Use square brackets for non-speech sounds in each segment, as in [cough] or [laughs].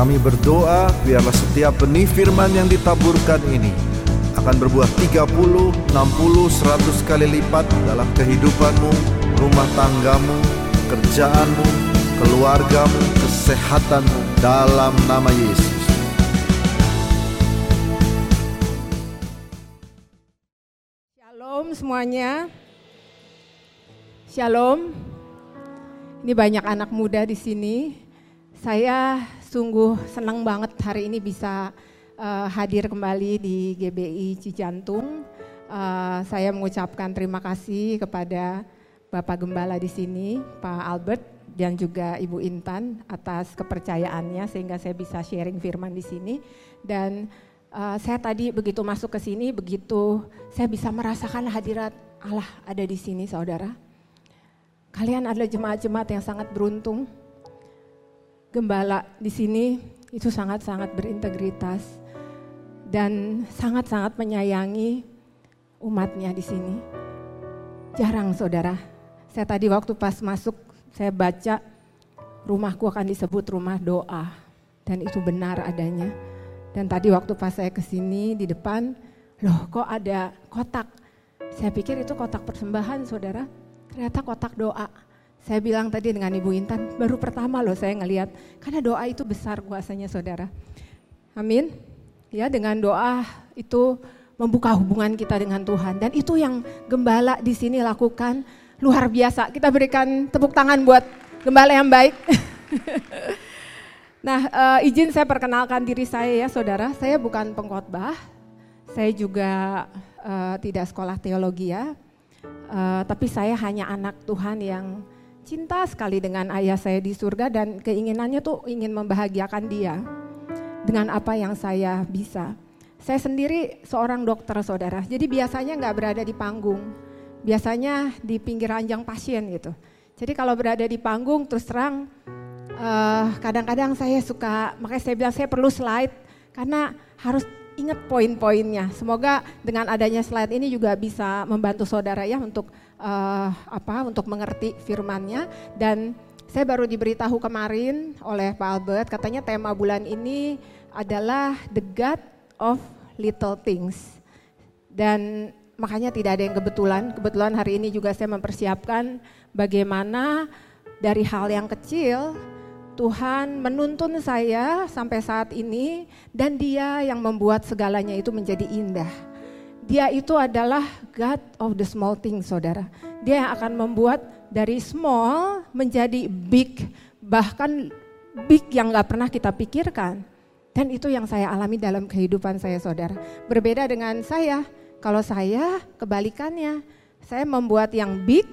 Kami berdoa biarlah setiap benih firman yang ditaburkan ini akan berbuah 30, 60, 100 kali lipat dalam kehidupanmu, rumah tanggamu, kerjaanmu, keluargamu, kesehatanmu dalam nama Yesus. Shalom semuanya. Shalom. Ini banyak anak muda di sini. Saya sungguh senang banget hari ini bisa uh, hadir kembali di GBI Cijantung. Uh, saya mengucapkan terima kasih kepada Bapak Gembala di sini, Pak Albert dan juga Ibu Intan atas kepercayaannya sehingga saya bisa sharing firman di sini dan uh, saya tadi begitu masuk ke sini begitu saya bisa merasakan hadirat Allah ada di sini saudara. Kalian adalah jemaat-jemaat yang sangat beruntung. Gembala di sini itu sangat-sangat berintegritas dan sangat-sangat menyayangi umatnya di sini. Jarang saudara. Saya tadi waktu pas masuk saya baca rumahku akan disebut rumah doa dan itu benar adanya. Dan tadi waktu pas saya ke sini di depan, loh kok ada kotak. Saya pikir itu kotak persembahan saudara, ternyata kotak doa. Saya bilang tadi dengan Ibu Intan, baru pertama loh saya ngeliat, karena doa itu besar kuasanya saudara. Amin. Ya dengan doa itu membuka hubungan kita dengan Tuhan. Dan itu yang gembala di sini lakukan luar biasa. Kita berikan tepuk tangan buat gembala yang baik. [laughs] nah uh, izin saya perkenalkan diri saya ya saudara, saya bukan pengkhotbah, saya juga uh, tidak sekolah teologi ya, uh, tapi saya hanya anak Tuhan yang cinta sekali dengan ayah saya di surga dan keinginannya tuh ingin membahagiakan dia dengan apa yang saya bisa. Saya sendiri seorang dokter saudara, jadi biasanya nggak berada di panggung, biasanya di pinggir ranjang pasien gitu. Jadi kalau berada di panggung terus terang kadang-kadang uh, saya suka, makanya saya bilang saya perlu slide karena harus ingat poin-poinnya. Semoga dengan adanya slide ini juga bisa membantu saudara ya untuk uh, apa untuk mengerti firmannya dan saya baru diberitahu kemarin oleh Pak Albert katanya tema bulan ini adalah the God of little things. Dan makanya tidak ada yang kebetulan. Kebetulan hari ini juga saya mempersiapkan bagaimana dari hal yang kecil Tuhan menuntun saya sampai saat ini dan dia yang membuat segalanya itu menjadi indah. Dia itu adalah God of the small things saudara. Dia yang akan membuat dari small menjadi big, bahkan big yang gak pernah kita pikirkan. Dan itu yang saya alami dalam kehidupan saya saudara. Berbeda dengan saya, kalau saya kebalikannya, saya membuat yang big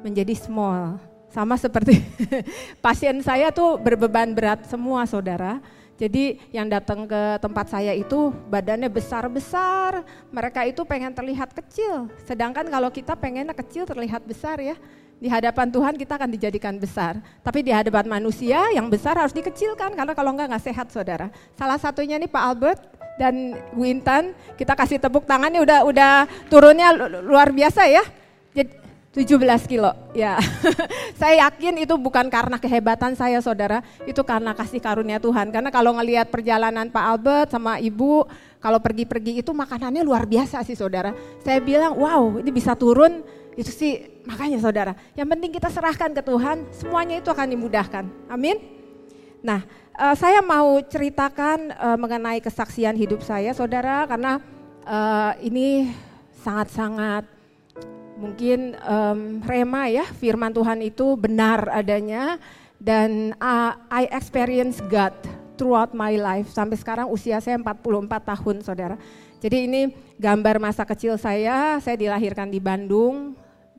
menjadi small. Sama seperti [laughs] pasien saya tuh berbeban berat semua saudara. Jadi yang datang ke tempat saya itu badannya besar-besar, mereka itu pengen terlihat kecil. Sedangkan kalau kita pengennya kecil terlihat besar ya. Di hadapan Tuhan kita akan dijadikan besar. Tapi di hadapan manusia yang besar harus dikecilkan karena kalau enggak nggak sehat saudara. Salah satunya nih Pak Albert dan Wintan, kita kasih tepuk tangannya udah udah turunnya luar biasa ya. Jadi 17 kilo, ya. [laughs] saya yakin itu bukan karena kehebatan saya saudara, itu karena kasih karunia Tuhan. Karena kalau ngelihat perjalanan Pak Albert sama Ibu, kalau pergi-pergi itu makanannya luar biasa sih saudara. Saya bilang, wow ini bisa turun, itu sih makanya saudara. Yang penting kita serahkan ke Tuhan, semuanya itu akan dimudahkan. Amin. Nah, uh, saya mau ceritakan uh, mengenai kesaksian hidup saya saudara, karena uh, ini sangat-sangat mungkin um, rema ya firman Tuhan itu benar adanya dan uh, I experience God throughout my life sampai sekarang usia saya 44 tahun saudara. Jadi ini gambar masa kecil saya, saya dilahirkan di Bandung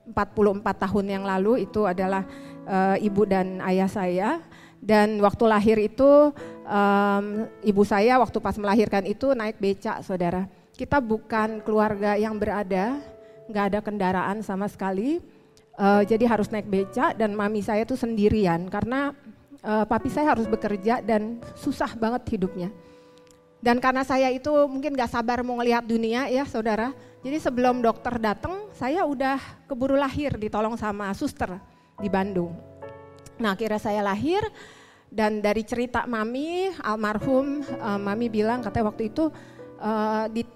44 tahun yang lalu itu adalah uh, ibu dan ayah saya dan waktu lahir itu um, ibu saya waktu pas melahirkan itu naik becak saudara. Kita bukan keluarga yang berada nggak ada kendaraan sama sekali. Uh, jadi harus naik beca dan mami saya tuh sendirian karena uh, papi saya harus bekerja dan susah banget hidupnya. Dan karena saya itu mungkin gak sabar mau ngelihat dunia ya saudara. Jadi sebelum dokter datang saya udah keburu lahir ditolong sama suster di Bandung. Nah akhirnya saya lahir Dan dari cerita mami, almarhum uh, mami bilang katanya waktu itu uh, di,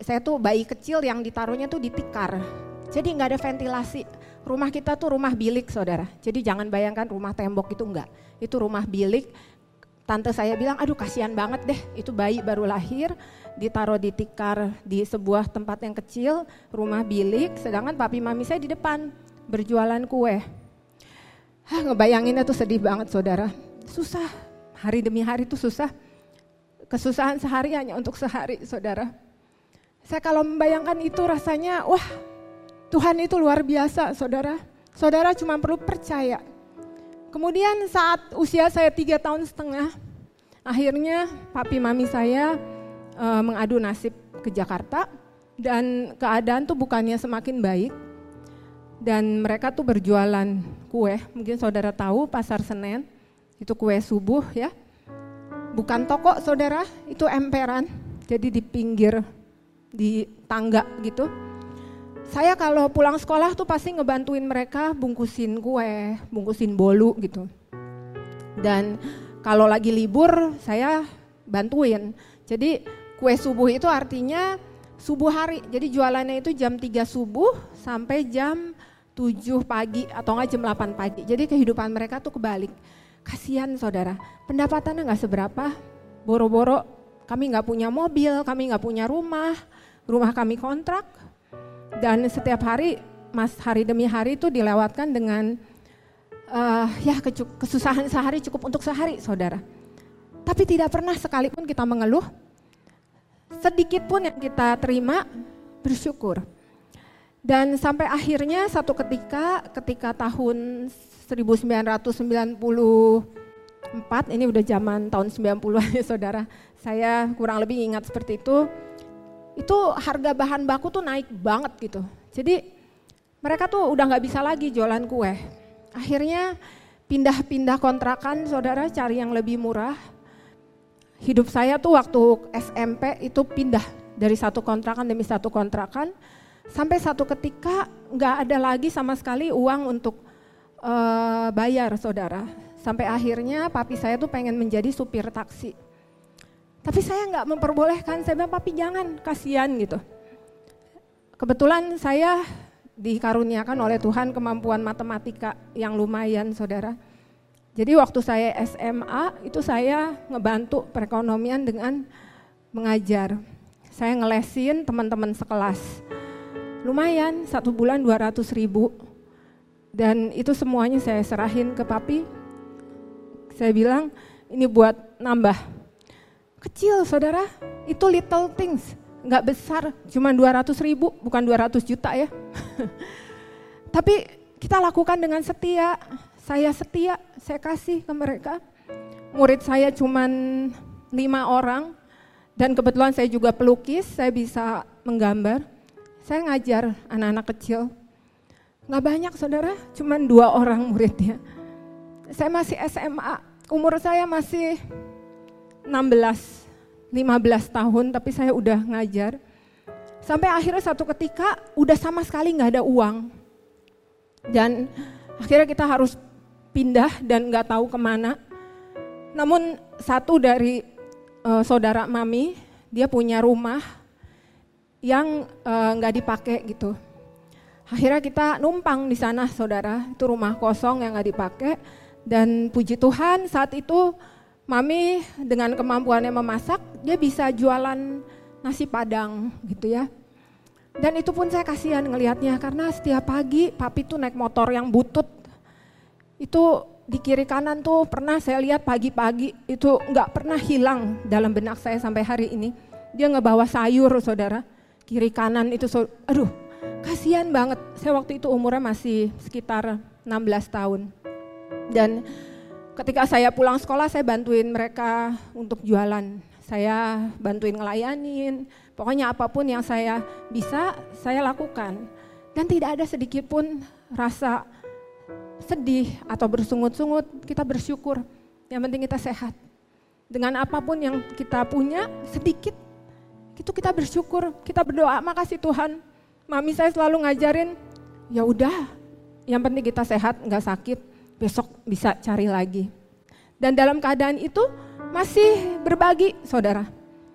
saya tuh bayi kecil yang ditaruhnya tuh di tikar. Jadi nggak ada ventilasi. Rumah kita tuh rumah bilik saudara. Jadi jangan bayangkan rumah tembok itu enggak. Itu rumah bilik. Tante saya bilang, aduh kasihan banget deh. Itu bayi baru lahir, ditaruh di tikar di sebuah tempat yang kecil, rumah bilik. Sedangkan papi mami saya di depan berjualan kue. Hah, ngebayanginnya tuh sedih banget saudara susah. Hari demi hari itu susah. Kesusahan sehari hanya untuk sehari, saudara. Saya kalau membayangkan itu rasanya, wah Tuhan itu luar biasa, saudara. Saudara cuma perlu percaya. Kemudian saat usia saya tiga tahun setengah, akhirnya papi mami saya e, mengadu nasib ke Jakarta dan keadaan tuh bukannya semakin baik. Dan mereka tuh berjualan kue, mungkin saudara tahu pasar Senen itu kue subuh ya. Bukan toko saudara, itu emperan. Jadi di pinggir, di tangga gitu. Saya kalau pulang sekolah tuh pasti ngebantuin mereka bungkusin kue, bungkusin bolu gitu. Dan kalau lagi libur saya bantuin. Jadi kue subuh itu artinya subuh hari. Jadi jualannya itu jam 3 subuh sampai jam 7 pagi atau enggak jam 8 pagi. Jadi kehidupan mereka tuh kebalik. Kasihan saudara, pendapatannya nggak seberapa, boro-boro kami nggak punya mobil, kami nggak punya rumah, rumah kami kontrak, dan setiap hari, mas hari demi hari itu dilewatkan dengan uh, ya kesusahan sehari cukup untuk sehari saudara. Tapi tidak pernah sekalipun kita mengeluh, sedikit pun yang kita terima bersyukur. Dan sampai akhirnya satu ketika, ketika tahun 1994, ini udah zaman tahun 90-an ya saudara, saya kurang lebih ingat seperti itu, itu harga bahan baku tuh naik banget gitu. Jadi mereka tuh udah nggak bisa lagi jualan kue. Akhirnya pindah-pindah kontrakan saudara cari yang lebih murah. Hidup saya tuh waktu SMP itu pindah dari satu kontrakan demi satu kontrakan. Sampai satu ketika nggak ada lagi sama sekali uang untuk uh, bayar saudara. Sampai akhirnya papi saya tuh pengen menjadi supir taksi. Tapi saya nggak memperbolehkan, saya bilang papi jangan, kasihan gitu. Kebetulan saya dikaruniakan oleh Tuhan kemampuan matematika yang lumayan saudara. Jadi waktu saya SMA itu saya ngebantu perekonomian dengan mengajar. Saya ngelesin teman-teman sekelas. Lumayan, satu bulan 200 ribu dan itu semuanya saya serahin ke papi. Saya bilang, ini buat nambah. Kecil saudara, itu little things. Nggak besar, cuma 200 ribu, bukan 200 juta ya. [laughs] Tapi kita lakukan dengan setia. Saya setia, saya kasih ke mereka. Murid saya cuma lima orang, dan kebetulan saya juga pelukis, saya bisa menggambar. Saya ngajar anak-anak kecil, Nggak banyak saudara, cuma dua orang muridnya. Saya masih SMA, umur saya masih 16, 15 tahun, tapi saya udah ngajar. Sampai akhirnya satu ketika udah sama sekali nggak ada uang. Dan akhirnya kita harus pindah dan nggak tahu ke mana. Namun satu dari uh, saudara mami, dia punya rumah yang eh, nggak uh, dipakai gitu Akhirnya kita numpang di sana saudara, itu rumah kosong yang nggak dipakai. Dan puji Tuhan saat itu mami dengan kemampuannya memasak, dia bisa jualan nasi padang gitu ya. Dan itu pun saya kasihan ngelihatnya karena setiap pagi papi tuh naik motor yang butut. Itu di kiri kanan tuh pernah saya lihat pagi-pagi itu nggak pernah hilang dalam benak saya sampai hari ini. Dia ngebawa sayur saudara, kiri kanan itu, aduh Kasihan banget, saya waktu itu umurnya masih sekitar 16 tahun. Dan ketika saya pulang sekolah saya bantuin mereka untuk jualan. Saya bantuin ngelayanin, pokoknya apa pun yang saya bisa saya lakukan. Dan tidak ada sedikit pun rasa sedih atau bersungut-sungut, kita bersyukur. Yang penting kita sehat. Dengan apa pun yang kita punya, sedikit, itu kita bersyukur, kita berdoa, makasih Tuhan, Mami saya selalu ngajarin, ya udah, yang penting kita sehat, nggak sakit, besok bisa cari lagi. Dan dalam keadaan itu masih berbagi, saudara.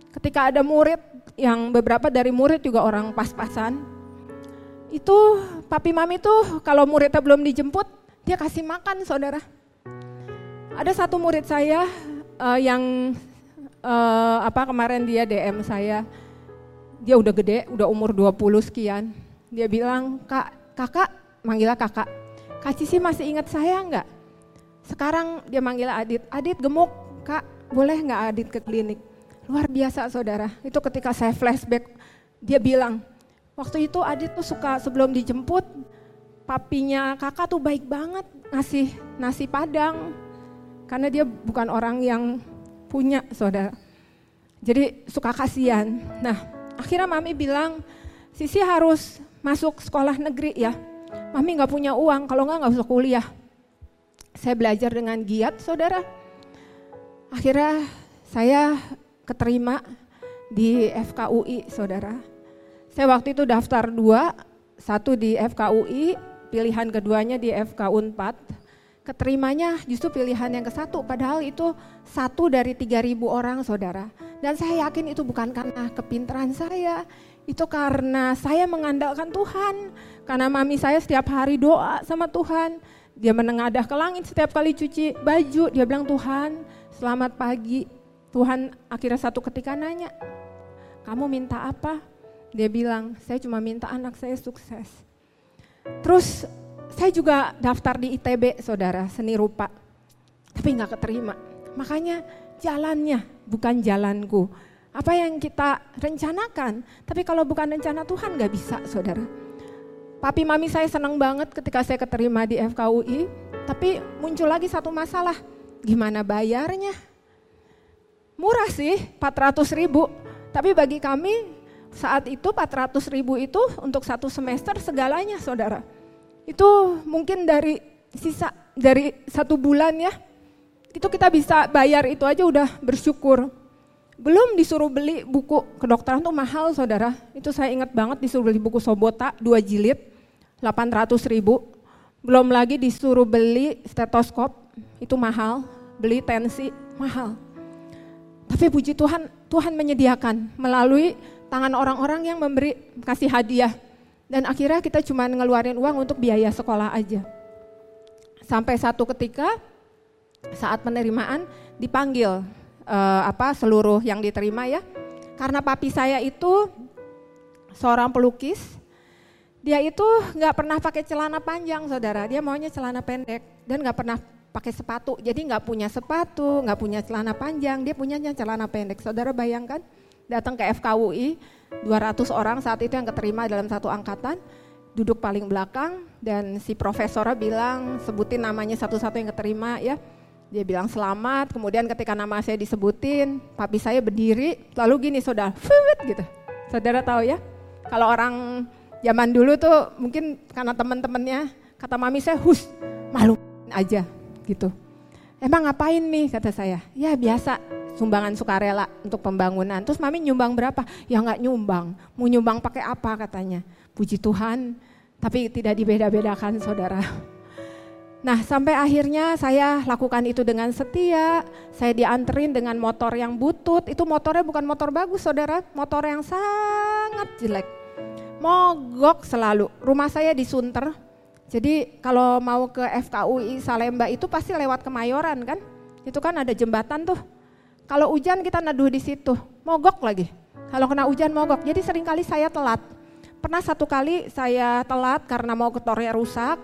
Ketika ada murid yang beberapa dari murid juga orang pas-pasan, itu papi mami tuh kalau muridnya belum dijemput, dia kasih makan, saudara. Ada satu murid saya uh, yang uh, apa kemarin dia DM saya, dia udah gede, udah umur 20 sekian. Dia bilang, kak, kakak, manggilnya kakak, Kak Cici masih ingat saya enggak? Sekarang dia manggil Adit, Adit gemuk, kak boleh nggak Adit ke klinik? Luar biasa saudara, itu ketika saya flashback, dia bilang, waktu itu Adit tuh suka sebelum dijemput, papinya kakak tuh baik banget ngasih nasi padang, karena dia bukan orang yang punya saudara. Jadi suka kasihan. Nah akhirnya mami bilang, Sisi harus masuk sekolah negeri ya. Mami nggak punya uang, kalau nggak nggak usah kuliah. Saya belajar dengan giat, saudara. Akhirnya saya keterima di FKUI, saudara. Saya waktu itu daftar dua, satu di FKUI, pilihan keduanya di FK 4 keterimanya justru pilihan yang ke satu, padahal itu satu dari 3.000 orang saudara. Dan saya yakin itu bukan karena kepintaran saya, itu karena saya mengandalkan Tuhan. Karena mami saya setiap hari doa sama Tuhan. Dia menengadah ke langit setiap kali cuci baju, dia bilang Tuhan selamat pagi. Tuhan akhirnya satu ketika nanya, kamu minta apa? Dia bilang, saya cuma minta anak saya sukses. Terus saya juga daftar di ITB, saudara, seni rupa. Tapi nggak keterima. Makanya jalannya bukan jalanku. Apa yang kita rencanakan, tapi kalau bukan rencana Tuhan nggak bisa, saudara. Papi mami saya senang banget ketika saya keterima di FKUI, tapi muncul lagi satu masalah, gimana bayarnya? Murah sih, 400 ribu, tapi bagi kami saat itu 400 ribu itu untuk satu semester segalanya saudara. Itu mungkin dari sisa dari satu bulan ya, itu kita bisa bayar itu aja udah bersyukur. Belum disuruh beli buku kedokteran tuh mahal saudara, itu saya ingat banget disuruh beli buku Sobota dua jilid, 800 ribu. Belum lagi disuruh beli stetoskop, itu mahal, beli tensi, mahal. Tapi puji Tuhan, Tuhan menyediakan melalui tangan orang-orang yang memberi kasih hadiah dan akhirnya kita cuma ngeluarin uang untuk biaya sekolah aja. Sampai satu ketika saat penerimaan dipanggil uh, apa seluruh yang diterima ya. Karena papi saya itu seorang pelukis, dia itu nggak pernah pakai celana panjang saudara, dia maunya celana pendek dan nggak pernah pakai sepatu, jadi nggak punya sepatu, nggak punya celana panjang, dia punyanya celana pendek. Saudara bayangkan datang ke FKUI, 200 orang saat itu yang keterima dalam satu angkatan, duduk paling belakang dan si profesornya bilang sebutin namanya satu-satu yang keterima ya. Dia bilang selamat, kemudian ketika nama saya disebutin, papi saya berdiri, lalu gini saudara, Fuit, gitu. Saudara tahu ya, kalau orang zaman dulu tuh mungkin karena teman-temannya, kata mami saya, hus, malu aja gitu. Emang ngapain nih kata saya, ya biasa sumbangan sukarela untuk pembangunan. Terus mami nyumbang berapa? Ya nggak nyumbang. Mau nyumbang pakai apa katanya? Puji Tuhan, tapi tidak dibeda-bedakan saudara. Nah sampai akhirnya saya lakukan itu dengan setia, saya dianterin dengan motor yang butut, itu motornya bukan motor bagus saudara, motor yang sangat jelek. Mogok selalu, rumah saya di Sunter, jadi kalau mau ke FKUI Salemba itu pasti lewat Kemayoran kan, itu kan ada jembatan tuh, kalau hujan kita neduh di situ, mogok lagi. Kalau kena hujan mogok. Jadi sering kali saya telat. Pernah satu kali saya telat karena mau ke tornya rusak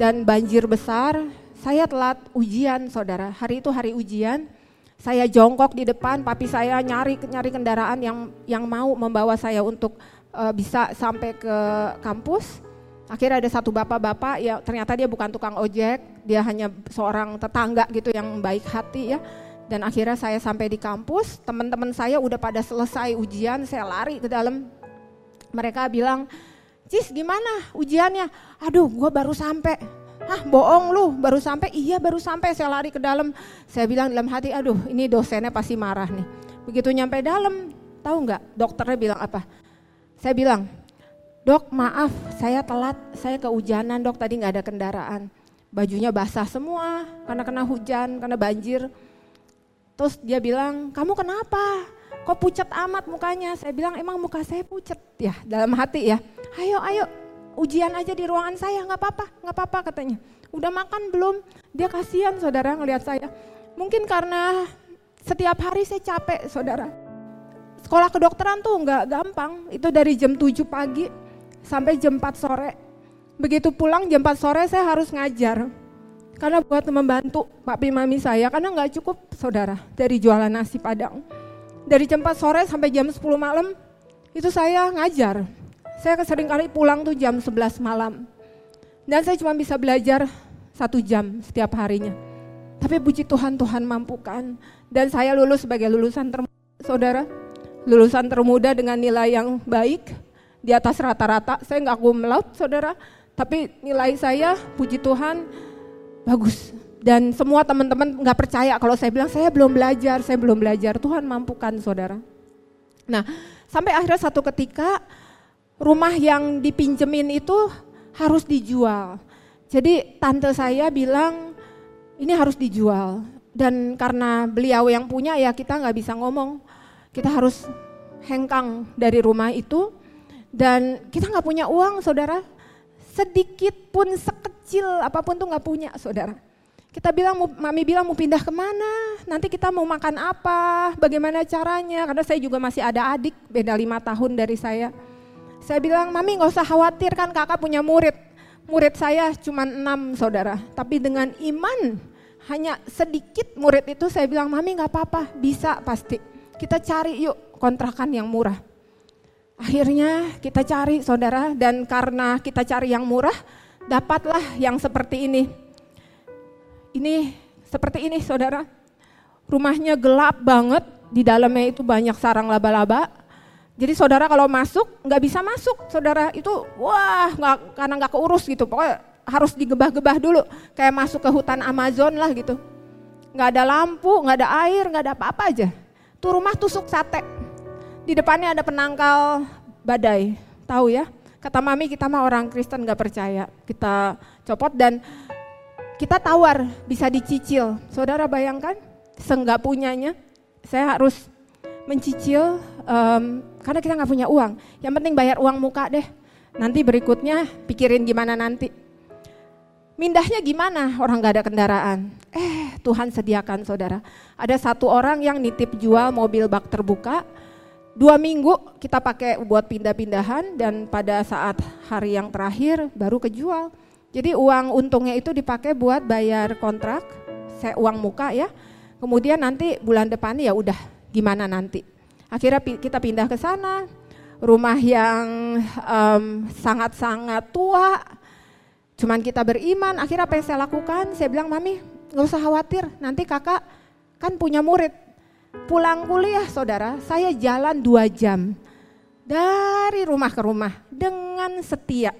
dan banjir besar. Saya telat ujian saudara. Hari itu hari ujian. Saya jongkok di depan, papi saya nyari nyari kendaraan yang yang mau membawa saya untuk uh, bisa sampai ke kampus. Akhirnya ada satu bapak-bapak ya ternyata dia bukan tukang ojek, dia hanya seorang tetangga gitu yang baik hati ya dan akhirnya saya sampai di kampus, teman-teman saya udah pada selesai ujian, saya lari ke dalam. Mereka bilang, Cis gimana ujiannya? Aduh gue baru sampai. Hah bohong lu baru sampai? Iya baru sampai saya lari ke dalam. Saya bilang dalam hati, aduh ini dosennya pasti marah nih. Begitu nyampe dalam, tahu nggak dokternya bilang apa? Saya bilang, dok maaf saya telat, saya kehujanan dok tadi nggak ada kendaraan. bajunya basah semua karena kena hujan, karena banjir. Terus dia bilang, kamu kenapa? Kok pucat amat mukanya? Saya bilang, emang muka saya pucat ya dalam hati ya. Ayo, ayo ujian aja di ruangan saya, nggak apa-apa, nggak apa-apa katanya. Udah makan belum? Dia kasihan saudara ngelihat saya. Mungkin karena setiap hari saya capek saudara. Sekolah kedokteran tuh nggak gampang, itu dari jam 7 pagi sampai jam 4 sore. Begitu pulang jam 4 sore saya harus ngajar. Karena buat membantu papi mami saya, karena nggak cukup saudara dari jualan nasi padang. Dari jam 4 sore sampai jam 10 malam, itu saya ngajar. Saya sering kali pulang tuh jam 11 malam. Dan saya cuma bisa belajar satu jam setiap harinya. Tapi puji Tuhan, Tuhan mampukan. Dan saya lulus sebagai lulusan termuda, saudara. Lulusan termuda dengan nilai yang baik, di atas rata-rata. Saya nggak kumlaut, saudara. Tapi nilai saya, puji Tuhan, bagus. Dan semua teman-teman nggak percaya kalau saya bilang saya belum belajar, saya belum belajar. Tuhan mampukan, saudara. Nah, sampai akhirnya satu ketika rumah yang dipinjemin itu harus dijual. Jadi tante saya bilang ini harus dijual. Dan karena beliau yang punya ya kita nggak bisa ngomong, kita harus hengkang dari rumah itu. Dan kita nggak punya uang saudara, sedikit pun sekecil apa pun tuh nggak punya saudara. Kita bilang, mami bilang mau pindah ke mana, nanti kita mau makan apa, bagaimana caranya, karena saya juga masih ada adik, beda lima tahun dari saya saya bilang, Mami nggak usah khawatir kan kakak punya murid. Murid saya cuma enam saudara, tapi dengan iman hanya sedikit murid itu saya bilang, Mami nggak apa-apa, bisa pasti. Kita cari yuk kontrakan yang murah. Akhirnya kita cari saudara dan karena kita cari yang murah, dapatlah yang seperti ini. Ini seperti ini saudara. Rumahnya gelap banget, di dalamnya itu banyak sarang laba-laba, jadi saudara kalau masuk nggak bisa masuk, saudara itu wah nggak karena nggak keurus gitu, pokoknya harus digebah-gebah dulu, kayak masuk ke hutan Amazon lah gitu. Nggak ada lampu, nggak ada air, nggak ada apa-apa aja. Tuh rumah tusuk sate. Di depannya ada penangkal badai, tahu ya? Kata mami kita mah orang Kristen nggak percaya, kita copot dan kita tawar bisa dicicil. Saudara bayangkan, senggak punyanya, saya harus mencicil um, karena kita nggak punya uang. Yang penting bayar uang muka deh. Nanti berikutnya pikirin gimana nanti. Mindahnya gimana orang gak ada kendaraan? Eh Tuhan sediakan saudara. Ada satu orang yang nitip jual mobil bak terbuka. Dua minggu kita pakai buat pindah-pindahan dan pada saat hari yang terakhir baru kejual. Jadi uang untungnya itu dipakai buat bayar kontrak, saya uang muka ya. Kemudian nanti bulan depan ya udah gimana nanti. Akhirnya kita pindah ke sana, rumah yang sangat-sangat um, tua, cuman kita beriman, akhirnya apa yang saya lakukan? Saya bilang, Mami gak usah khawatir, nanti kakak kan punya murid. Pulang kuliah saudara, saya jalan dua jam. Dari rumah ke rumah dengan setia.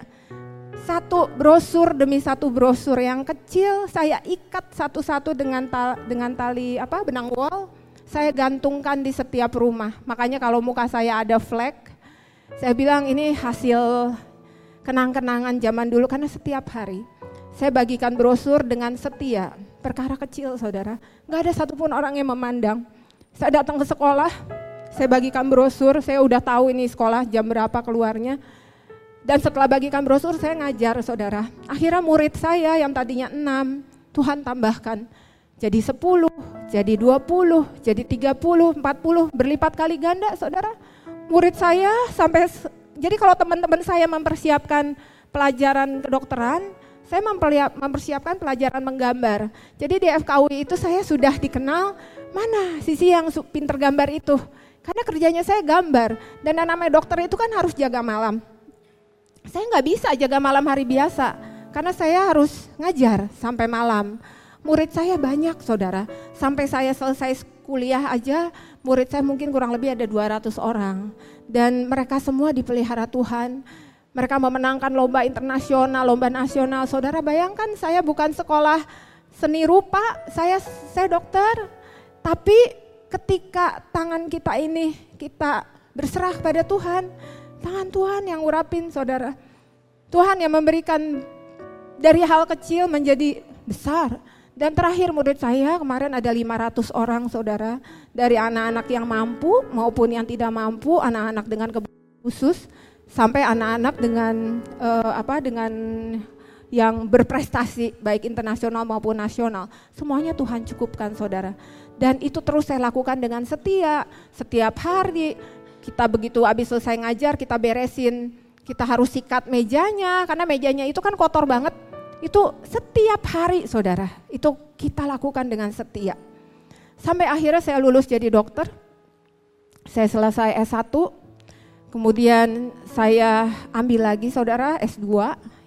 Satu brosur demi satu brosur. Yang kecil saya ikat satu-satu dengan tal, dengan tali apa benang wol saya gantungkan di setiap rumah. Makanya kalau muka saya ada flag, saya bilang ini hasil kenang-kenangan zaman dulu karena setiap hari saya bagikan brosur dengan setia. Perkara kecil saudara, nggak ada satupun orang yang memandang. Saya datang ke sekolah, saya bagikan brosur, saya udah tahu ini sekolah jam berapa keluarnya. Dan setelah bagikan brosur saya ngajar saudara. Akhirnya murid saya yang tadinya enam, Tuhan tambahkan jadi 10, jadi 20, jadi 30, 40, berlipat kali ganda saudara. Murid saya sampai, jadi kalau teman-teman saya mempersiapkan pelajaran kedokteran, saya mempersiapkan pelajaran menggambar. Jadi di FKUI itu saya sudah dikenal mana sisi yang pinter gambar itu. Karena kerjanya saya gambar dan namanya dokter itu kan harus jaga malam. Saya nggak bisa jaga malam hari biasa karena saya harus ngajar sampai malam. Murid saya banyak saudara, sampai saya selesai kuliah aja murid saya mungkin kurang lebih ada 200 orang. Dan mereka semua dipelihara Tuhan, mereka memenangkan lomba internasional, lomba nasional. Saudara bayangkan saya bukan sekolah seni rupa, saya saya dokter. Tapi ketika tangan kita ini kita berserah pada Tuhan, tangan Tuhan yang urapin saudara. Tuhan yang memberikan dari hal kecil menjadi besar. Dan terakhir murid saya kemarin ada 500 orang saudara dari anak-anak yang mampu maupun yang tidak mampu, anak-anak dengan kebutuhan khusus sampai anak-anak dengan uh, apa dengan yang berprestasi baik internasional maupun nasional. Semuanya Tuhan cukupkan saudara. Dan itu terus saya lakukan dengan setia. Setiap hari kita begitu habis selesai ngajar kita beresin. Kita harus sikat mejanya karena mejanya itu kan kotor banget itu setiap hari saudara, itu kita lakukan dengan setia. Sampai akhirnya saya lulus jadi dokter, saya selesai S1, kemudian saya ambil lagi saudara S2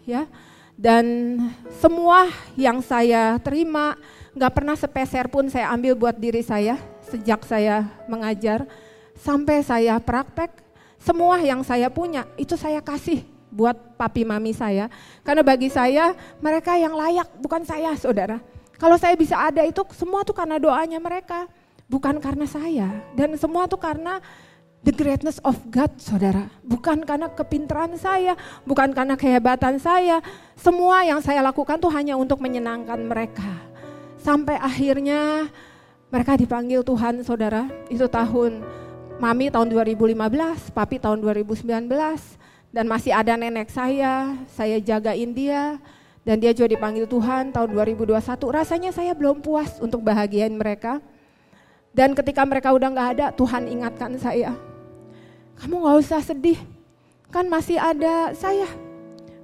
ya. Dan semua yang saya terima nggak pernah sepeser pun saya ambil buat diri saya sejak saya mengajar sampai saya praktek semua yang saya punya itu saya kasih buat papi mami saya. Karena bagi saya mereka yang layak, bukan saya saudara. Kalau saya bisa ada itu semua tuh karena doanya mereka, bukan karena saya. Dan semua tuh karena the greatness of God saudara. Bukan karena kepintaran saya, bukan karena kehebatan saya. Semua yang saya lakukan tuh hanya untuk menyenangkan mereka. Sampai akhirnya mereka dipanggil Tuhan saudara. Itu tahun Mami tahun 2015, Papi tahun 2019 dan masih ada nenek saya, saya jagain dia dan dia juga dipanggil Tuhan tahun 2021. Rasanya saya belum puas untuk bahagiain mereka. Dan ketika mereka udah nggak ada, Tuhan ingatkan saya, kamu nggak usah sedih, kan masih ada saya,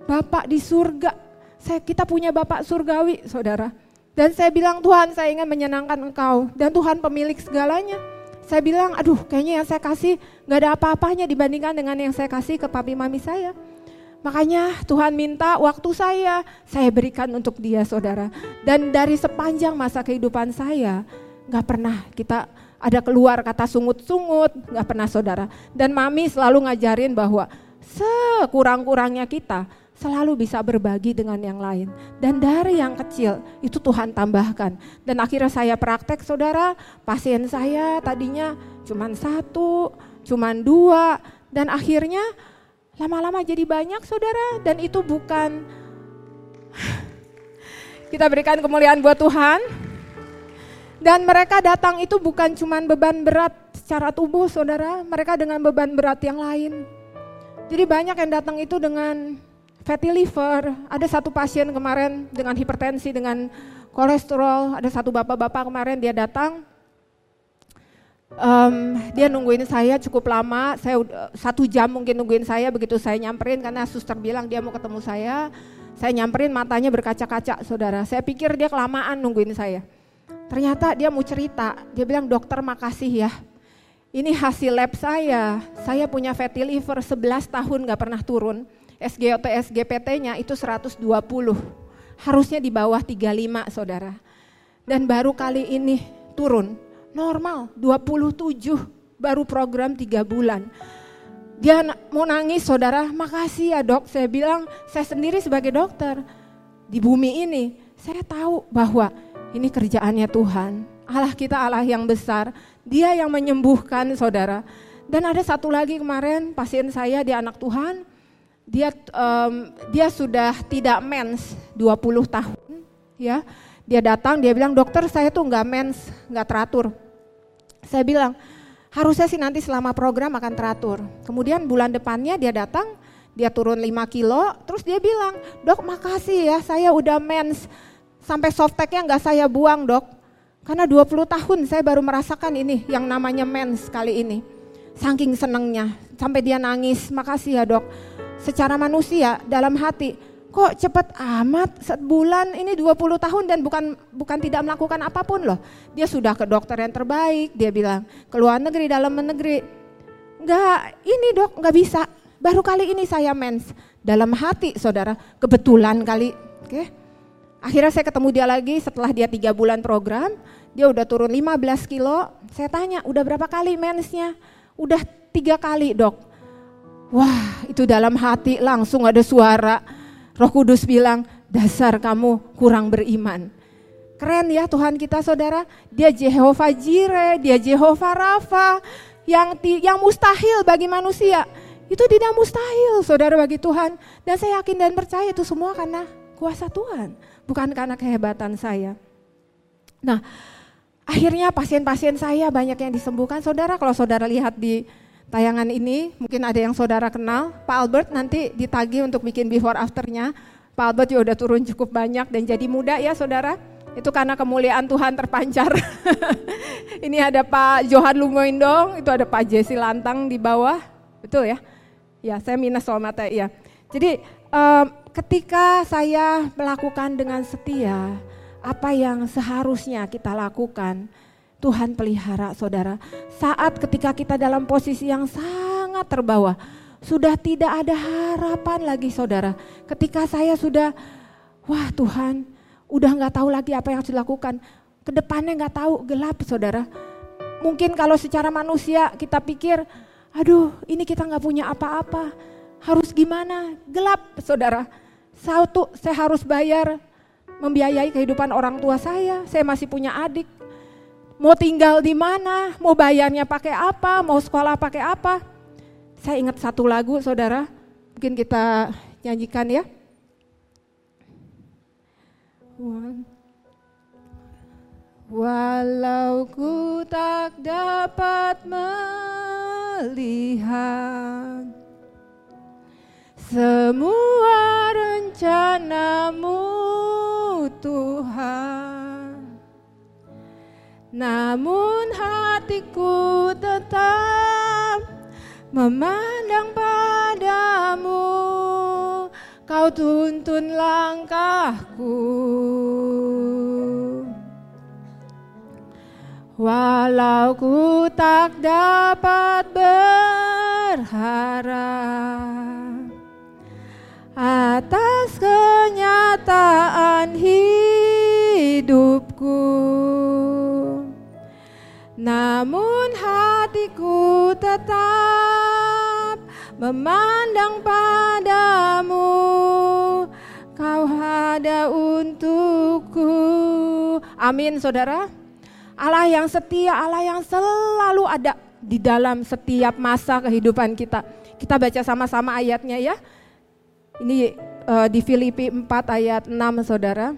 Bapak di surga. Saya, kita punya Bapak surgawi, saudara. Dan saya bilang Tuhan, saya ingin menyenangkan Engkau dan Tuhan pemilik segalanya. Saya bilang, aduh kayaknya yang saya kasih gak ada apa-apanya dibandingkan dengan yang saya kasih ke papi mami saya. Makanya Tuhan minta waktu saya, saya berikan untuk dia saudara. Dan dari sepanjang masa kehidupan saya, gak pernah kita ada keluar kata sungut-sungut, gak pernah saudara. Dan mami selalu ngajarin bahwa sekurang-kurangnya kita selalu bisa berbagi dengan yang lain. Dan dari yang kecil itu Tuhan tambahkan. Dan akhirnya saya praktek saudara, pasien saya tadinya cuma satu, cuma dua, dan akhirnya lama-lama jadi banyak saudara. Dan itu bukan, [sighs] kita berikan kemuliaan buat Tuhan. Dan mereka datang itu bukan cuma beban berat secara tubuh saudara, mereka dengan beban berat yang lain. Jadi banyak yang datang itu dengan fatty liver, ada satu pasien kemarin dengan hipertensi, dengan kolesterol, ada satu bapak-bapak kemarin dia datang, um, dia nungguin saya cukup lama, saya satu jam mungkin nungguin saya, begitu saya nyamperin. Karena suster bilang dia mau ketemu saya, saya nyamperin matanya berkaca-kaca saudara, saya pikir dia kelamaan nungguin saya. Ternyata dia mau cerita, dia bilang dokter makasih ya, ini hasil lab saya, saya punya fatty liver 11 tahun gak pernah turun SGOT SGPT-nya itu 120. Harusnya di bawah 35 saudara. Dan baru kali ini turun. Normal 27 baru program 3 bulan. Dia mau nangis saudara, makasih ya dok. Saya bilang, saya sendiri sebagai dokter di bumi ini, saya tahu bahwa ini kerjaannya Tuhan. Allah kita Allah yang besar, dia yang menyembuhkan saudara. Dan ada satu lagi kemarin pasien saya di anak Tuhan, dia um, dia sudah tidak mens 20 tahun ya. Dia datang dia bilang dokter saya tuh nggak mens nggak teratur. Saya bilang harusnya sih nanti selama program akan teratur. Kemudian bulan depannya dia datang dia turun 5 kilo terus dia bilang dok makasih ya saya udah mens. Sampai softteknya nggak saya buang dok. Karena 20 tahun saya baru merasakan ini yang namanya mens kali ini. Saking senengnya sampai dia nangis makasih ya dok secara manusia dalam hati kok cepat amat sebulan ini 20 tahun dan bukan bukan tidak melakukan apa pun loh. Dia sudah ke dokter yang terbaik, dia bilang ke luar negeri, dalam negeri. Enggak, ini dok enggak bisa. Baru kali ini saya mens. Dalam hati saudara, kebetulan kali. Oke. Akhirnya saya ketemu dia lagi setelah dia tiga bulan program, dia udah turun 15 kilo. Saya tanya, udah berapa kali mensnya? Udah tiga kali dok. Wah, itu dalam hati langsung ada suara. Roh Kudus bilang, dasar kamu kurang beriman. Keren ya Tuhan kita saudara, dia Jehovah Jireh, dia Jehovah Rafa, yang yang mustahil bagi manusia. Itu tidak mustahil saudara bagi Tuhan. Dan saya yakin dan percaya itu semua karena kuasa Tuhan, bukan karena kehebatan saya. Nah, akhirnya pasien-pasien saya banyak yang disembuhkan. Saudara, kalau saudara lihat di tayangan ini, mungkin ada yang saudara kenal, Pak Albert nanti ditagi untuk bikin before afternya. Pak Albert juga udah turun cukup banyak dan jadi muda ya saudara. Itu karena kemuliaan Tuhan terpancar. [laughs] ini ada Pak Johan Lumoindong, itu ada Pak Jesse Lantang di bawah. Betul ya? Ya, saya minus soal mata ya. Jadi um, ketika saya melakukan dengan setia apa yang seharusnya kita lakukan, Tuhan pelihara saudara. Saat ketika kita dalam posisi yang sangat terbawa, sudah tidak ada harapan lagi saudara. Ketika saya sudah, wah Tuhan, udah nggak tahu lagi apa yang harus dilakukan. Ke depannya nggak tahu, gelap saudara. Mungkin kalau secara manusia kita pikir, aduh ini kita nggak punya apa-apa harus gimana? Gelap, saudara. Satu, saya harus bayar membiayai kehidupan orang tua saya. Saya masih punya adik. Mau tinggal di mana? Mau bayarnya pakai apa? Mau sekolah pakai apa? Saya ingat satu lagu, saudara. Mungkin kita nyanyikan ya. Walau ku tak dapat melihat semua rencanamu Tuhan Namun hatiku tetap memandang padamu Kau tuntun langkahku Walau ku tak dapat berharap atas kenyataan hidupku. Namun hatiku tetap memandang padamu, kau ada untukku. Amin saudara. Allah yang setia, Allah yang selalu ada di dalam setiap masa kehidupan kita. Kita baca sama-sama ayatnya ya. Ini uh, di Filipi 4 ayat 6 saudara.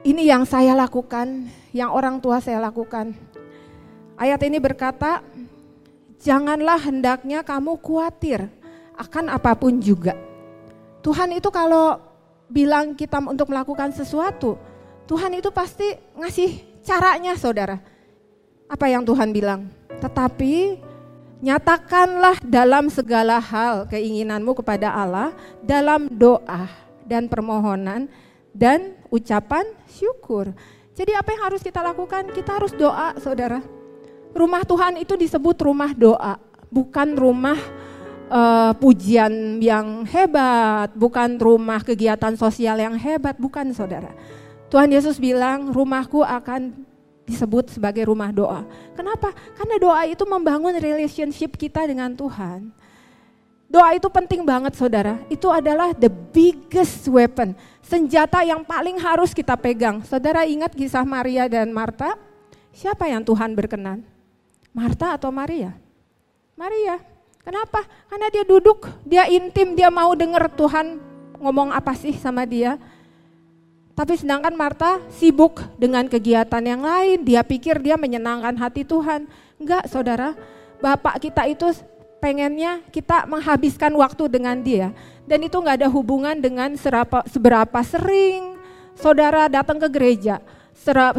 Ini yang saya lakukan, yang orang tua saya lakukan. Ayat ini berkata, janganlah hendaknya kamu khawatir akan apa pun juga. Tuhan itu kalau bilang kita untuk melakukan sesuatu, Tuhan itu pasti ngasih caranya saudara. Apa yang Tuhan bilang? Tetapi Nyatakanlah dalam segala hal keinginanmu kepada Allah dalam doa dan permohonan dan ucapan syukur. Jadi apa yang harus kita lakukan? Kita harus doa, Saudara. Rumah Tuhan itu disebut rumah doa, bukan rumah uh, pujian yang hebat, bukan rumah kegiatan sosial yang hebat, bukan Saudara. Tuhan Yesus bilang, "Rumahku akan disebut sebagai rumah doa. Kenapa? Karena doa itu membangun relationship kita dengan Tuhan. Doa itu penting banget saudara. Itu adalah the biggest weapon. Senjata yang paling harus kita pegang. Saudara ingat kisah Maria dan Marta? Siapa yang Tuhan berkenan? Marta atau Maria? Maria. Kenapa? Karena dia duduk, dia intim, dia mau dengar Tuhan ngomong apa sih sama dia. Tapi sedangkan Marta sibuk dengan kegiatan yang lain, dia pikir dia menyenangkan hati Tuhan. Enggak saudara, Bapak kita itu pengennya kita menghabiskan waktu dengan dia. Dan itu enggak ada hubungan dengan serapa, seberapa sering saudara datang ke gereja,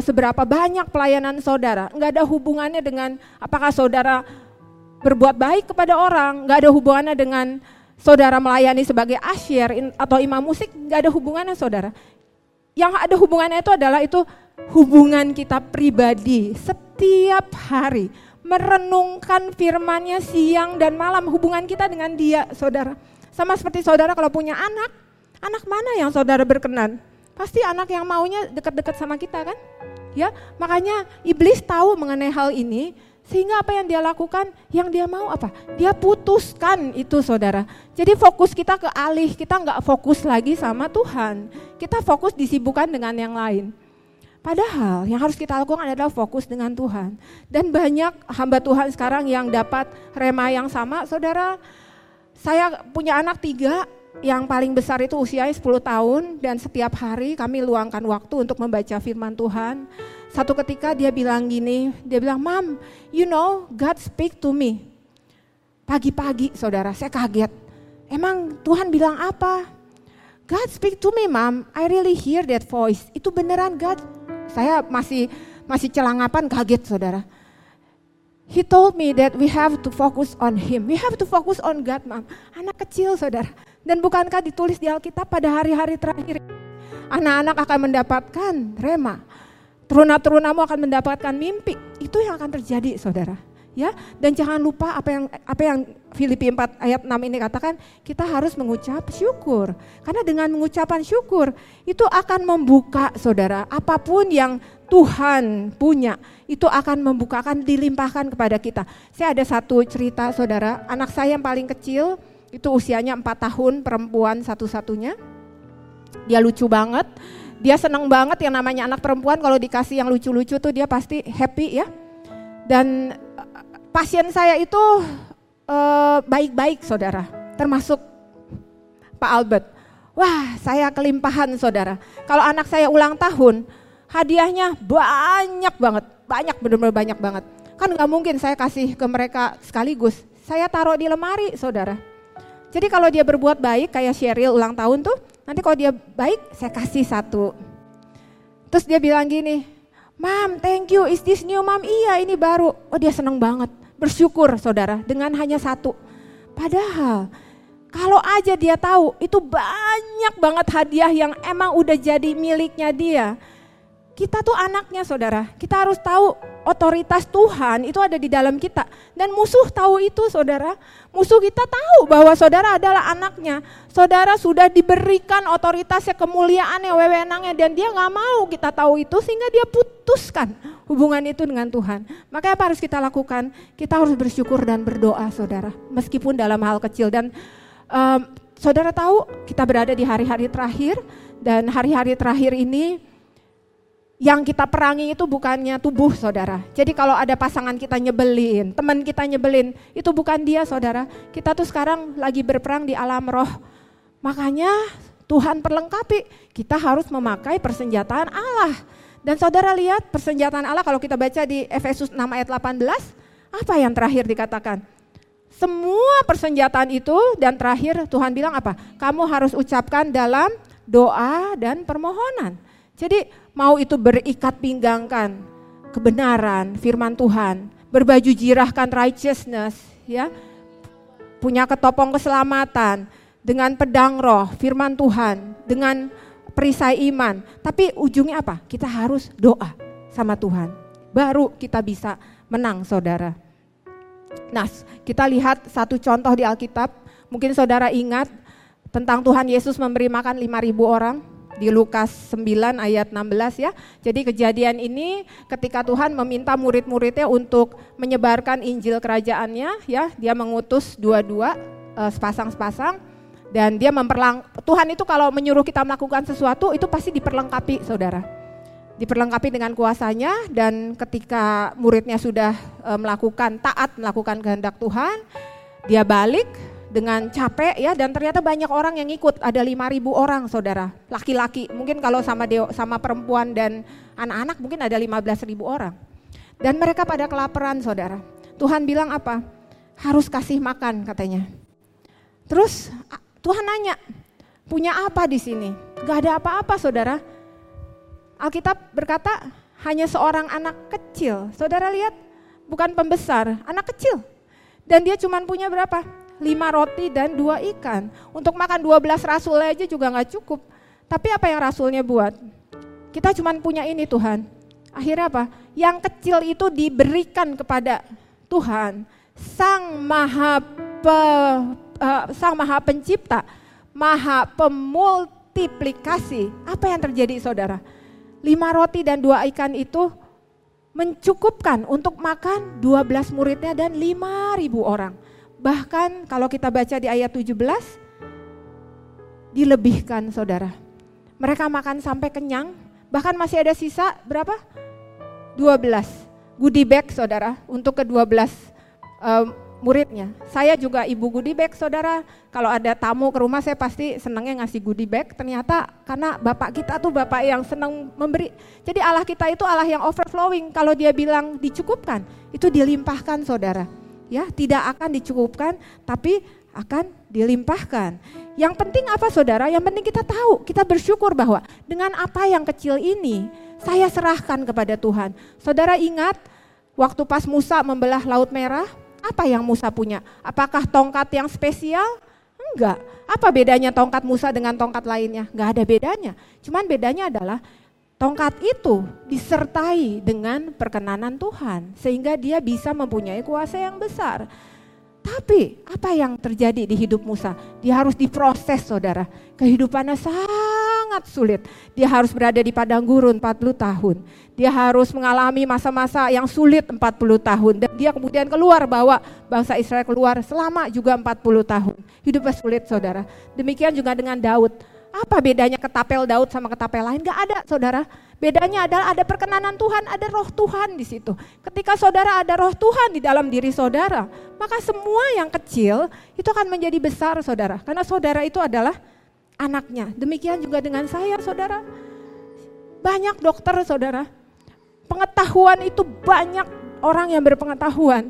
seberapa banyak pelayanan saudara. Enggak ada hubungannya dengan apakah saudara berbuat baik kepada orang, enggak ada hubungannya dengan saudara melayani sebagai asyir atau imam musik, enggak ada hubungannya saudara. Yang ada hubungannya itu adalah itu hubungan kita pribadi. Setiap hari merenungkan firmannya siang dan malam hubungan kita dengan dia saudara sama seperti saudara kalau punya anak anak mana yang saudara berkenan pasti anak yang maunya dekat-dekat sama kita kan ya makanya iblis tahu mengenai hal ini sehingga apa yang dia lakukan, yang dia mau apa? Dia putuskan itu saudara. Jadi fokus kita ke alih, kita nggak fokus lagi sama Tuhan. Kita fokus disibukkan dengan yang lain. Padahal yang harus kita lakukan adalah fokus dengan Tuhan. Dan banyak hamba Tuhan sekarang yang dapat rema yang sama, saudara. Saya punya anak tiga, yang paling besar itu usianya 10 tahun dan setiap hari kami luangkan waktu untuk membaca firman Tuhan. Satu ketika dia bilang gini, dia bilang, "Mom, you know God speak to me." Pagi-pagi saudara, saya kaget. Emang Tuhan bilang apa? God speak to me, Mom. I really hear that voice. Itu beneran God. Saya masih masih celangapan kaget saudara. He told me that we have to focus on him. We have to focus on God, Mom. Anak kecil saudara dan bukankah ditulis di Alkitab pada hari-hari terakhir anak-anak akan mendapatkan rema. Teruna-terunamu akan mendapatkan mimpi. Itu yang akan terjadi, Saudara. Ya, dan jangan lupa apa yang apa yang Filipi 4 ayat 6 ini katakan, kita harus mengucap syukur. Karena dengan mengucapan syukur itu akan membuka Saudara, apa pun yang Tuhan punya, itu akan membukakan dilimpahkan kepada kita. Saya ada satu cerita Saudara, anak saya yang paling kecil itu usianya 4 tahun, perempuan satu-satunya. Dia lucu banget. Dia senang banget yang namanya anak perempuan kalau dikasih yang lucu-lucu tuh dia pasti happy ya. Dan pasien saya itu eh, baik-baik saudara, termasuk Pak Albert. Wah saya kelimpahan saudara. Kalau anak saya ulang tahun, hadiahnya banyak banget, banyak benar-benar banyak banget. Kan nggak mungkin saya kasih ke mereka sekaligus. Saya taruh di lemari saudara jadi kalau dia berbuat baik kayak Sheryl ulang tahun tuh, nanti kalau dia baik saya kasih satu. Terus dia bilang gini, Mam, thank you, is this new mam? Iya ini baru. Oh dia seneng banget, bersyukur saudara dengan hanya satu. Padahal kalau aja dia tahu itu banyak banget hadiah yang emang udah jadi miliknya dia. Kita tuh anaknya saudara, kita harus tahu otoritas Tuhan itu ada di dalam kita. Dan musuh tahu itu saudara. Musuh kita tahu bahwa saudara adalah anaknya. Saudara sudah diberikan otoritasnya, kemuliaannya, wewenangnya. Dan dia nggak mau kita tahu itu sehingga dia putuskan hubungan itu dengan Tuhan. Maka apa harus kita lakukan? Kita harus bersyukur dan berdoa saudara. Meskipun dalam hal kecil. Dan um, saudara tahu kita berada di hari-hari terakhir. Dan hari-hari terakhir ini yang kita perangi itu bukannya tubuh saudara. Jadi kalau ada pasangan kita nyebelin, teman kita nyebelin, itu bukan dia saudara. Kita tuh sekarang lagi berperang di alam roh. Makanya Tuhan perlengkapi, kita harus memakai persenjataan Allah. Dan saudara lihat persenjataan Allah kalau kita baca di Efesus 6 ayat 18, apa yang terakhir dikatakan? Semua persenjataan itu dan terakhir Tuhan bilang apa? Kamu harus ucapkan dalam doa dan permohonan. Jadi mau itu berikat pinggangkan kebenaran, firman Tuhan, berbaju jirahkan righteousness, ya, punya ketopong keselamatan, dengan pedang roh, firman Tuhan, dengan perisai iman. Tapi ujungnya apa? Kita harus doa sama Tuhan. Baru kita bisa menang saudara. Nah kita lihat satu contoh di Alkitab. Mungkin saudara ingat tentang Tuhan Yesus memberi makan 5000 orang di Lukas 9 ayat 16 ya. Jadi kejadian ini ketika Tuhan meminta murid-muridnya untuk menyebarkan Injil kerajaannya ya, dia mengutus dua-dua uh, sepasang-sepasang dan dia memperlang Tuhan itu kalau menyuruh kita melakukan sesuatu itu pasti diperlengkapi Saudara. Diperlengkapi dengan kuasanya dan ketika muridnya sudah uh, melakukan taat melakukan kehendak Tuhan, dia balik dengan capek ya dan ternyata banyak orang yang ikut. Ada 5000 orang saudara. Laki-laki mungkin kalau sama dewa, sama perempuan dan anak-anak mungkin ada 15.000 orang. Dan mereka pada kelaparan saudara. Tuhan bilang apa? Harus kasih makan katanya. Terus Tuhan nanya punya apa di sini gak ada apa-apa saudara Alkitab berkata hanya seorang anak kecil saudara lihat bukan pembesar anak kecil dan dia cuma punya berapa lima roti dan dua ikan. Untuk makan dua belas rasul aja juga nggak cukup. Tapi apa yang rasulnya buat? Kita cuma punya ini Tuhan. Akhirnya apa? Yang kecil itu diberikan kepada Tuhan, Sang Maha Pe, uh, Sang Maha Pencipta, Maha Pemultiplikasi. Apa yang terjadi saudara? Lima roti dan dua ikan itu mencukupkan untuk makan 12 muridnya dan 5 ribu orang. Bahkan kalau kita baca di ayat 17, dilebihkan saudara. Mereka makan sampai kenyang, bahkan masih ada sisa berapa? 12 goodie bag saudara untuk ke-12 um, muridnya. Saya juga ibu goodie bag saudara. Kalau ada tamu ke rumah saya pasti senangnya ngasih goodie bag. Ternyata karena bapak kita tuh bapak yang senang memberi. Jadi Allah kita itu Allah yang overflowing. Kalau dia bilang dicukupkan, itu dilimpahkan saudara. Ya, tidak akan dicukupkan, tapi akan dilimpahkan. Yang penting apa saudara? Yang penting kita tahu, kita bersyukur bahwa dengan apa yang kecil ini, saya serahkan kepada Tuhan. Saudara ingat waktu pas Musa membelah Laut Merah, apa yang Musa punya? Apakah tongkat yang spesial? Enggak. Apa bedanya tongkat Musa dengan tongkat lainnya? Enggak ada bedanya. Cuman bedanya adalah tongkat itu disertai dengan perkenanan Tuhan. Sehingga dia bisa mempunyai kuasa yang besar. Tapi apa yang terjadi di hidup Musa? Dia harus diproses saudara. Kehidupannya sangat sulit. Dia harus berada di padang gurun 40 tahun. Dia harus mengalami masa-masa yang sulit 40 tahun. Dan dia kemudian keluar bawa bangsa Israel keluar selama juga 40 tahun. Hidupnya sulit saudara. Demikian juga dengan Daud. Apa bedanya ketapel Daud sama ketapel lain? Gak ada saudara. Bedanya adalah ada perkenanan Tuhan, ada roh Tuhan di situ. Ketika saudara ada roh Tuhan di dalam diri saudara, maka semua yang kecil itu akan menjadi besar saudara. Karena saudara itu adalah anaknya. Demikian juga dengan saya saudara. Banyak dokter saudara. Pengetahuan itu banyak orang yang berpengetahuan.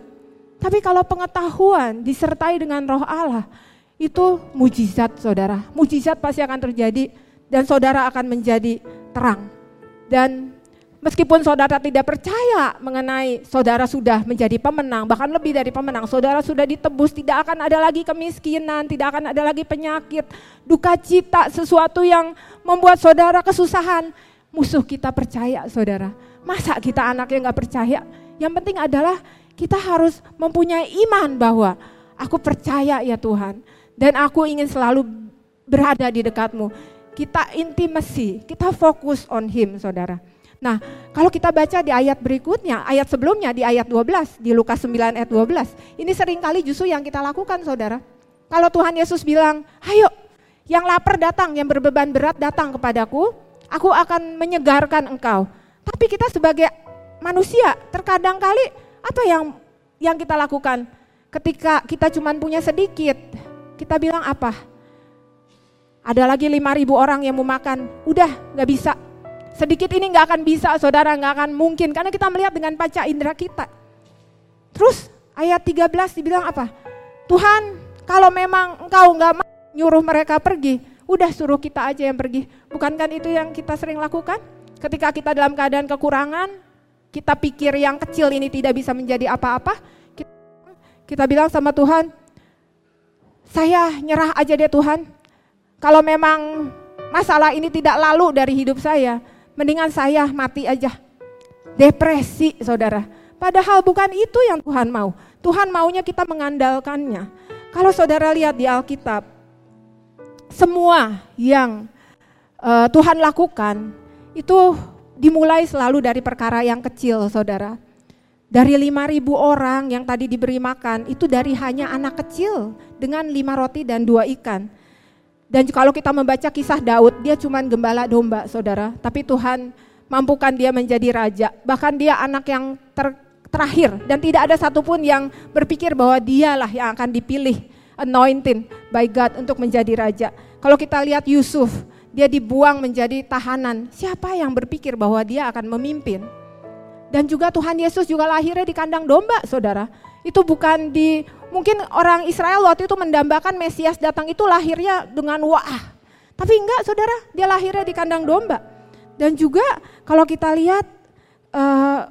Tapi kalau pengetahuan disertai dengan roh Allah, itu mujizat saudara. Mujizat pasti akan terjadi dan saudara akan menjadi terang. Dan meskipun saudara tidak percaya mengenai saudara sudah menjadi pemenang, bahkan lebih dari pemenang, saudara sudah ditebus, tidak akan ada lagi kemiskinan, tidak akan ada lagi penyakit, duka cita, sesuatu yang membuat saudara kesusahan. Musuh kita percaya saudara. Masa kita anaknya nggak percaya? Yang penting adalah kita harus mempunyai iman bahwa aku percaya ya Tuhan. Dan aku ingin selalu berada di dekatmu kita intimasi, kita fokus on him saudara. Nah, kalau kita baca di ayat berikutnya, ayat sebelumnya di ayat 12, di Lukas 9 ayat 12, ini sering kali justru yang kita lakukan saudara. Kalau Tuhan Yesus bilang, ayo yang lapar datang, yang berbeban berat datang kepadaku, aku akan menyegarkan engkau. Tapi kita sebagai manusia, terkadang kali apa yang yang kita lakukan? Ketika kita cuma punya sedikit, kita bilang apa? Ada lagi 5000 orang yang mau makan, udah nggak bisa. Sedikit ini nggak akan bisa, saudara nggak akan mungkin karena kita melihat dengan panca indera kita. Terus ayat 13 dibilang apa? Tuhan, kalau memang engkau nggak nyuruh mereka pergi, udah suruh kita aja yang pergi. Bukankah itu yang kita sering lakukan? Ketika kita dalam keadaan kekurangan, kita pikir yang kecil ini tidak bisa menjadi apa-apa, kita, kita bilang sama Tuhan, saya nyerah aja deh Tuhan, kalau memang masalah ini tidak lalu dari hidup saya, mendingan saya mati aja. Depresi, saudara. Padahal bukan itu yang Tuhan mau. Tuhan maunya kita mengandalkannya. Kalau saudara lihat di Alkitab, semua yang uh, Tuhan lakukan itu dimulai selalu dari perkara yang kecil, saudara. Dari 5.000 orang yang tadi diberi makan, itu dari hanya anak kecil dengan lima roti dan dua ikan dan kalau kita membaca kisah Daud, dia cuma gembala domba, saudara. Tapi Tuhan mampukan dia menjadi raja. Bahkan dia anak yang ter, terakhir dan tidak ada satupun yang berpikir bahwa dialah yang akan dipilih, anointed by God untuk menjadi raja. Kalau kita lihat Yusuf, dia dibuang menjadi tahanan. Siapa yang berpikir bahwa dia akan memimpin? Dan juga Tuhan Yesus juga lahirnya di kandang domba, saudara. Itu bukan di mungkin orang Israel waktu itu mendambakan Mesias datang itu lahirnya dengan wah. Tapi enggak saudara, dia lahirnya di kandang domba. Dan juga kalau kita lihat uh,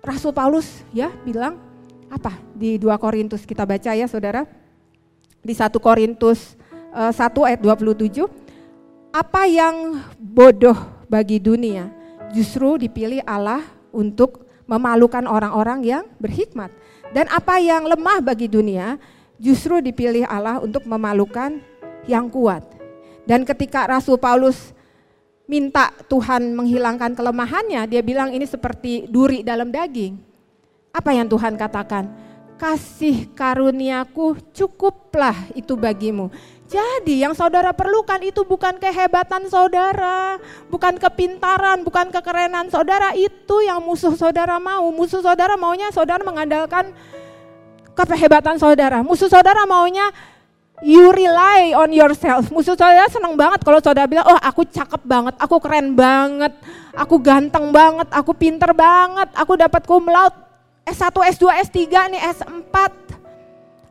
Rasul Paulus ya bilang apa di 2 Korintus kita baca ya saudara. Di 1 Korintus uh, 1 ayat 27. Apa yang bodoh bagi dunia justru dipilih Allah untuk memalukan orang-orang yang berhikmat. Dan apa yang lemah bagi dunia justru dipilih Allah untuk memalukan yang kuat. Dan ketika Rasul Paulus minta Tuhan menghilangkan kelemahannya, dia bilang ini seperti duri dalam daging. Apa yang Tuhan katakan? Kasih karuniaku cukuplah itu bagimu. Jadi yang saudara perlukan itu bukan kehebatan saudara, bukan kepintaran, bukan kekerenan saudara, itu yang musuh saudara mau. Musuh saudara maunya saudara mengandalkan kehebatan saudara. Musuh saudara maunya you rely on yourself. Musuh saudara senang banget kalau saudara bilang, oh aku cakep banget, aku keren banget, aku ganteng banget, aku pinter banget, aku dapat cum laude S1, S2, S3 nih, S4.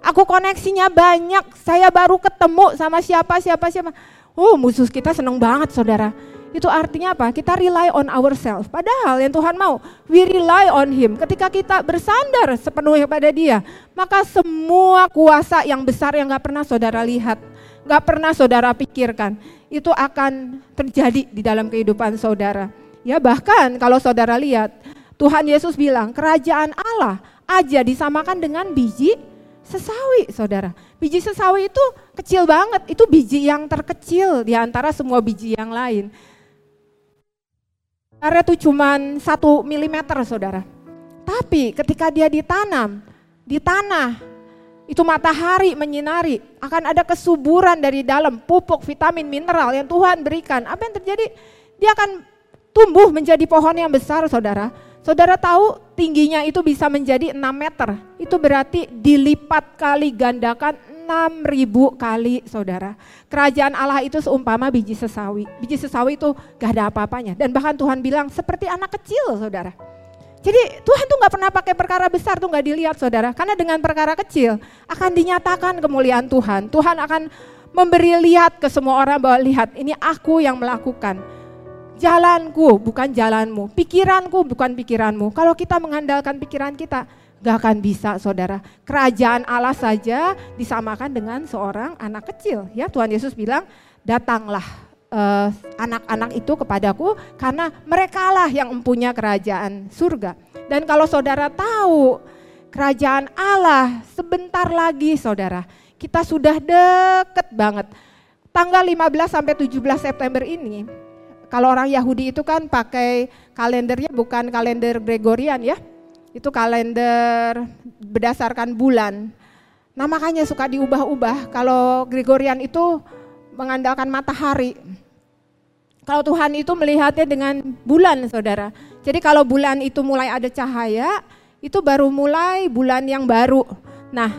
Aku koneksinya banyak, saya baru ketemu sama siapa, siapa, siapa. Oh musuh kita senang banget saudara itu artinya apa? Kita rely on ourselves. Padahal yang Tuhan mau, we rely on Him. Ketika kita bersandar sepenuhnya pada Dia, maka semua kuasa yang besar yang gak pernah saudara lihat, gak pernah saudara pikirkan, itu akan terjadi di dalam kehidupan saudara. Ya bahkan kalau saudara lihat, Tuhan Yesus bilang, kerajaan Allah aja disamakan dengan biji sesawi, saudara. Biji sesawi itu kecil banget, itu biji yang terkecil di antara semua biji yang lain. Area itu cuma satu milimeter saudara. Tapi ketika dia ditanam di tanah, itu matahari menyinari, akan ada kesuburan dari dalam pupuk, vitamin, mineral yang Tuhan berikan. Apa yang terjadi? Dia akan tumbuh menjadi pohon yang besar saudara. Saudara tahu tingginya itu bisa menjadi 6 meter. Itu berarti dilipat kali gandakan 6000 kali saudara. Kerajaan Allah itu seumpama biji sesawi. Biji sesawi itu gak ada apa-apanya. Dan bahkan Tuhan bilang seperti anak kecil saudara. Jadi Tuhan tuh gak pernah pakai perkara besar tuh gak dilihat saudara. Karena dengan perkara kecil akan dinyatakan kemuliaan Tuhan. Tuhan akan memberi lihat ke semua orang bahwa lihat ini aku yang melakukan. Jalanku bukan jalanmu, pikiranku bukan pikiranmu. Kalau kita mengandalkan pikiran kita, Gak akan bisa saudara. Kerajaan Allah saja disamakan dengan seorang anak kecil. Ya Tuhan Yesus bilang datanglah eh, anak-anak itu kepadaku karena merekalah yang mempunyai kerajaan surga. Dan kalau saudara tahu kerajaan Allah sebentar lagi saudara. Kita sudah deket banget. Tanggal 15 sampai 17 September ini kalau orang Yahudi itu kan pakai kalendernya bukan kalender Gregorian ya, itu kalender berdasarkan bulan. Nah makanya suka diubah-ubah. Kalau Gregorian itu mengandalkan matahari. Kalau Tuhan itu melihatnya dengan bulan saudara. Jadi kalau bulan itu mulai ada cahaya, itu baru mulai bulan yang baru. Nah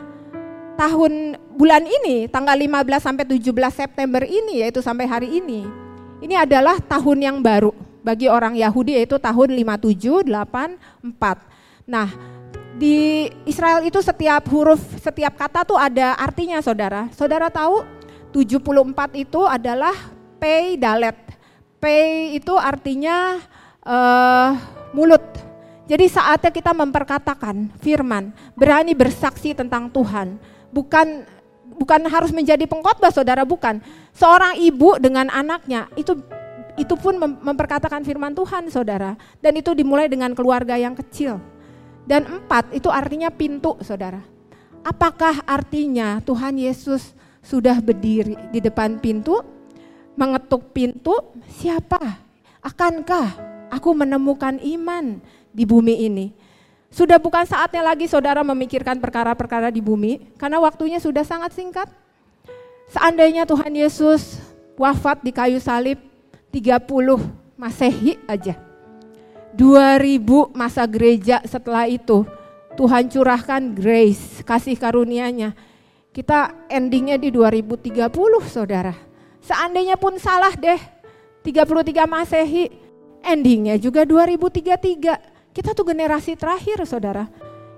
tahun bulan ini tanggal 15 sampai 17 September ini yaitu sampai hari ini. Ini adalah tahun yang baru bagi orang Yahudi yaitu tahun 5784. Nah, di Israel itu setiap huruf, setiap kata tuh ada artinya saudara. Saudara tahu 74 itu adalah pay dalet. Pay itu artinya uh, mulut. Jadi saatnya kita memperkatakan firman, berani bersaksi tentang Tuhan. Bukan bukan harus menjadi pengkhotbah saudara, bukan. Seorang ibu dengan anaknya itu itu pun memperkatakan firman Tuhan saudara. Dan itu dimulai dengan keluarga yang kecil dan empat itu artinya pintu saudara. Apakah artinya Tuhan Yesus sudah berdiri di depan pintu, mengetuk pintu, siapa? Akankah aku menemukan iman di bumi ini? Sudah bukan saatnya lagi saudara memikirkan perkara-perkara di bumi, karena waktunya sudah sangat singkat. Seandainya Tuhan Yesus wafat di kayu salib 30 Masehi aja 2000 masa gereja setelah itu Tuhan curahkan grace, kasih karunia-Nya. Kita endingnya di 2030 saudara. Seandainya pun salah deh, 33 Masehi, endingnya juga 2033. Kita tuh generasi terakhir saudara.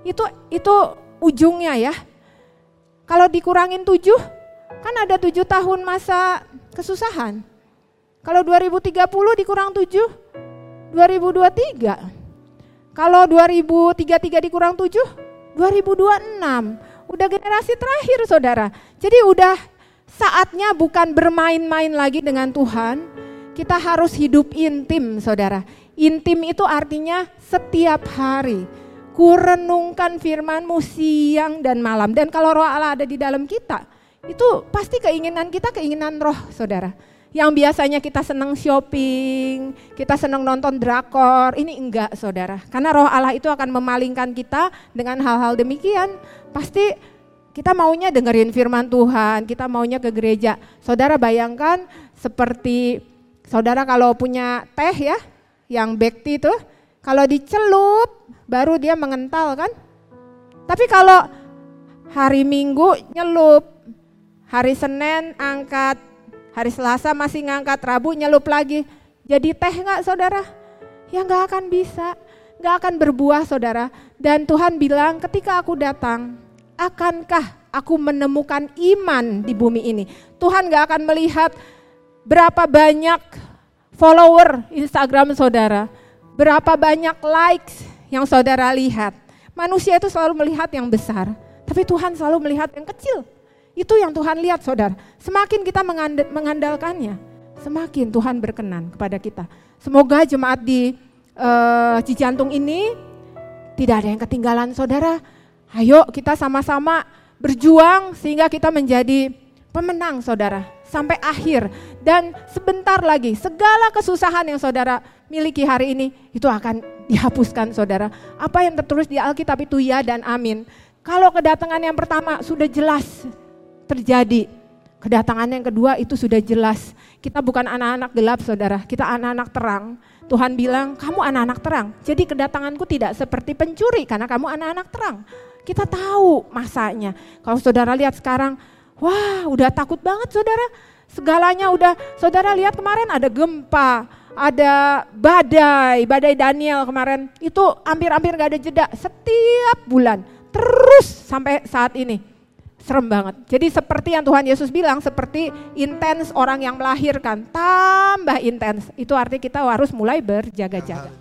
Itu itu ujungnya ya. Kalau dikurangin 7, kan ada 7 tahun masa kesusahan. Kalau 2030 dikurang 7, 2023. Kalau 2033 dikurang 7, 2026. Udah generasi terakhir saudara. Jadi udah saatnya bukan bermain-main lagi dengan Tuhan. Kita harus hidup intim saudara. Intim itu artinya setiap hari. Kurenungkan firmanmu siang dan malam. Dan kalau roh Allah ada di dalam kita, itu pasti keinginan kita keinginan roh saudara yang biasanya kita senang shopping, kita senang nonton drakor, ini enggak saudara. Karena roh Allah itu akan memalingkan kita dengan hal-hal demikian. Pasti kita maunya dengerin firman Tuhan, kita maunya ke gereja. Saudara bayangkan seperti saudara kalau punya teh ya, yang bekti itu, kalau dicelup baru dia mengental kan. Tapi kalau Hari Minggu nyelup, hari Senin angkat, hari Selasa masih ngangkat, Rabu nyelup lagi. Jadi teh nggak saudara? Ya nggak akan bisa, nggak akan berbuah saudara. Dan Tuhan bilang ketika aku datang, akankah aku menemukan iman di bumi ini? Tuhan nggak akan melihat berapa banyak follower Instagram saudara, berapa banyak likes yang saudara lihat. Manusia itu selalu melihat yang besar, tapi Tuhan selalu melihat yang kecil. Itu yang Tuhan lihat saudara. Semakin kita mengandalkannya, semakin Tuhan berkenan kepada kita. Semoga jemaat di uh, Cijantung ini tidak ada yang ketinggalan saudara. Ayo kita sama-sama berjuang sehingga kita menjadi pemenang saudara sampai akhir. Dan sebentar lagi segala kesusahan yang saudara miliki hari ini itu akan dihapuskan saudara. Apa yang tertulis di Alkitab itu ya dan amin. Kalau kedatangan yang pertama sudah jelas terjadi. Kedatangan yang kedua itu sudah jelas. Kita bukan anak-anak gelap saudara, kita anak-anak terang. Tuhan bilang, kamu anak-anak terang. Jadi kedatanganku tidak seperti pencuri karena kamu anak-anak terang. Kita tahu masanya. Kalau saudara lihat sekarang, wah udah takut banget saudara. Segalanya udah, saudara lihat kemarin ada gempa, ada badai, badai Daniel kemarin. Itu hampir-hampir gak ada jeda, setiap bulan. Terus sampai saat ini serem banget. Jadi seperti yang Tuhan Yesus bilang, seperti intens orang yang melahirkan, tambah intens. Itu artinya kita harus mulai berjaga-jaga.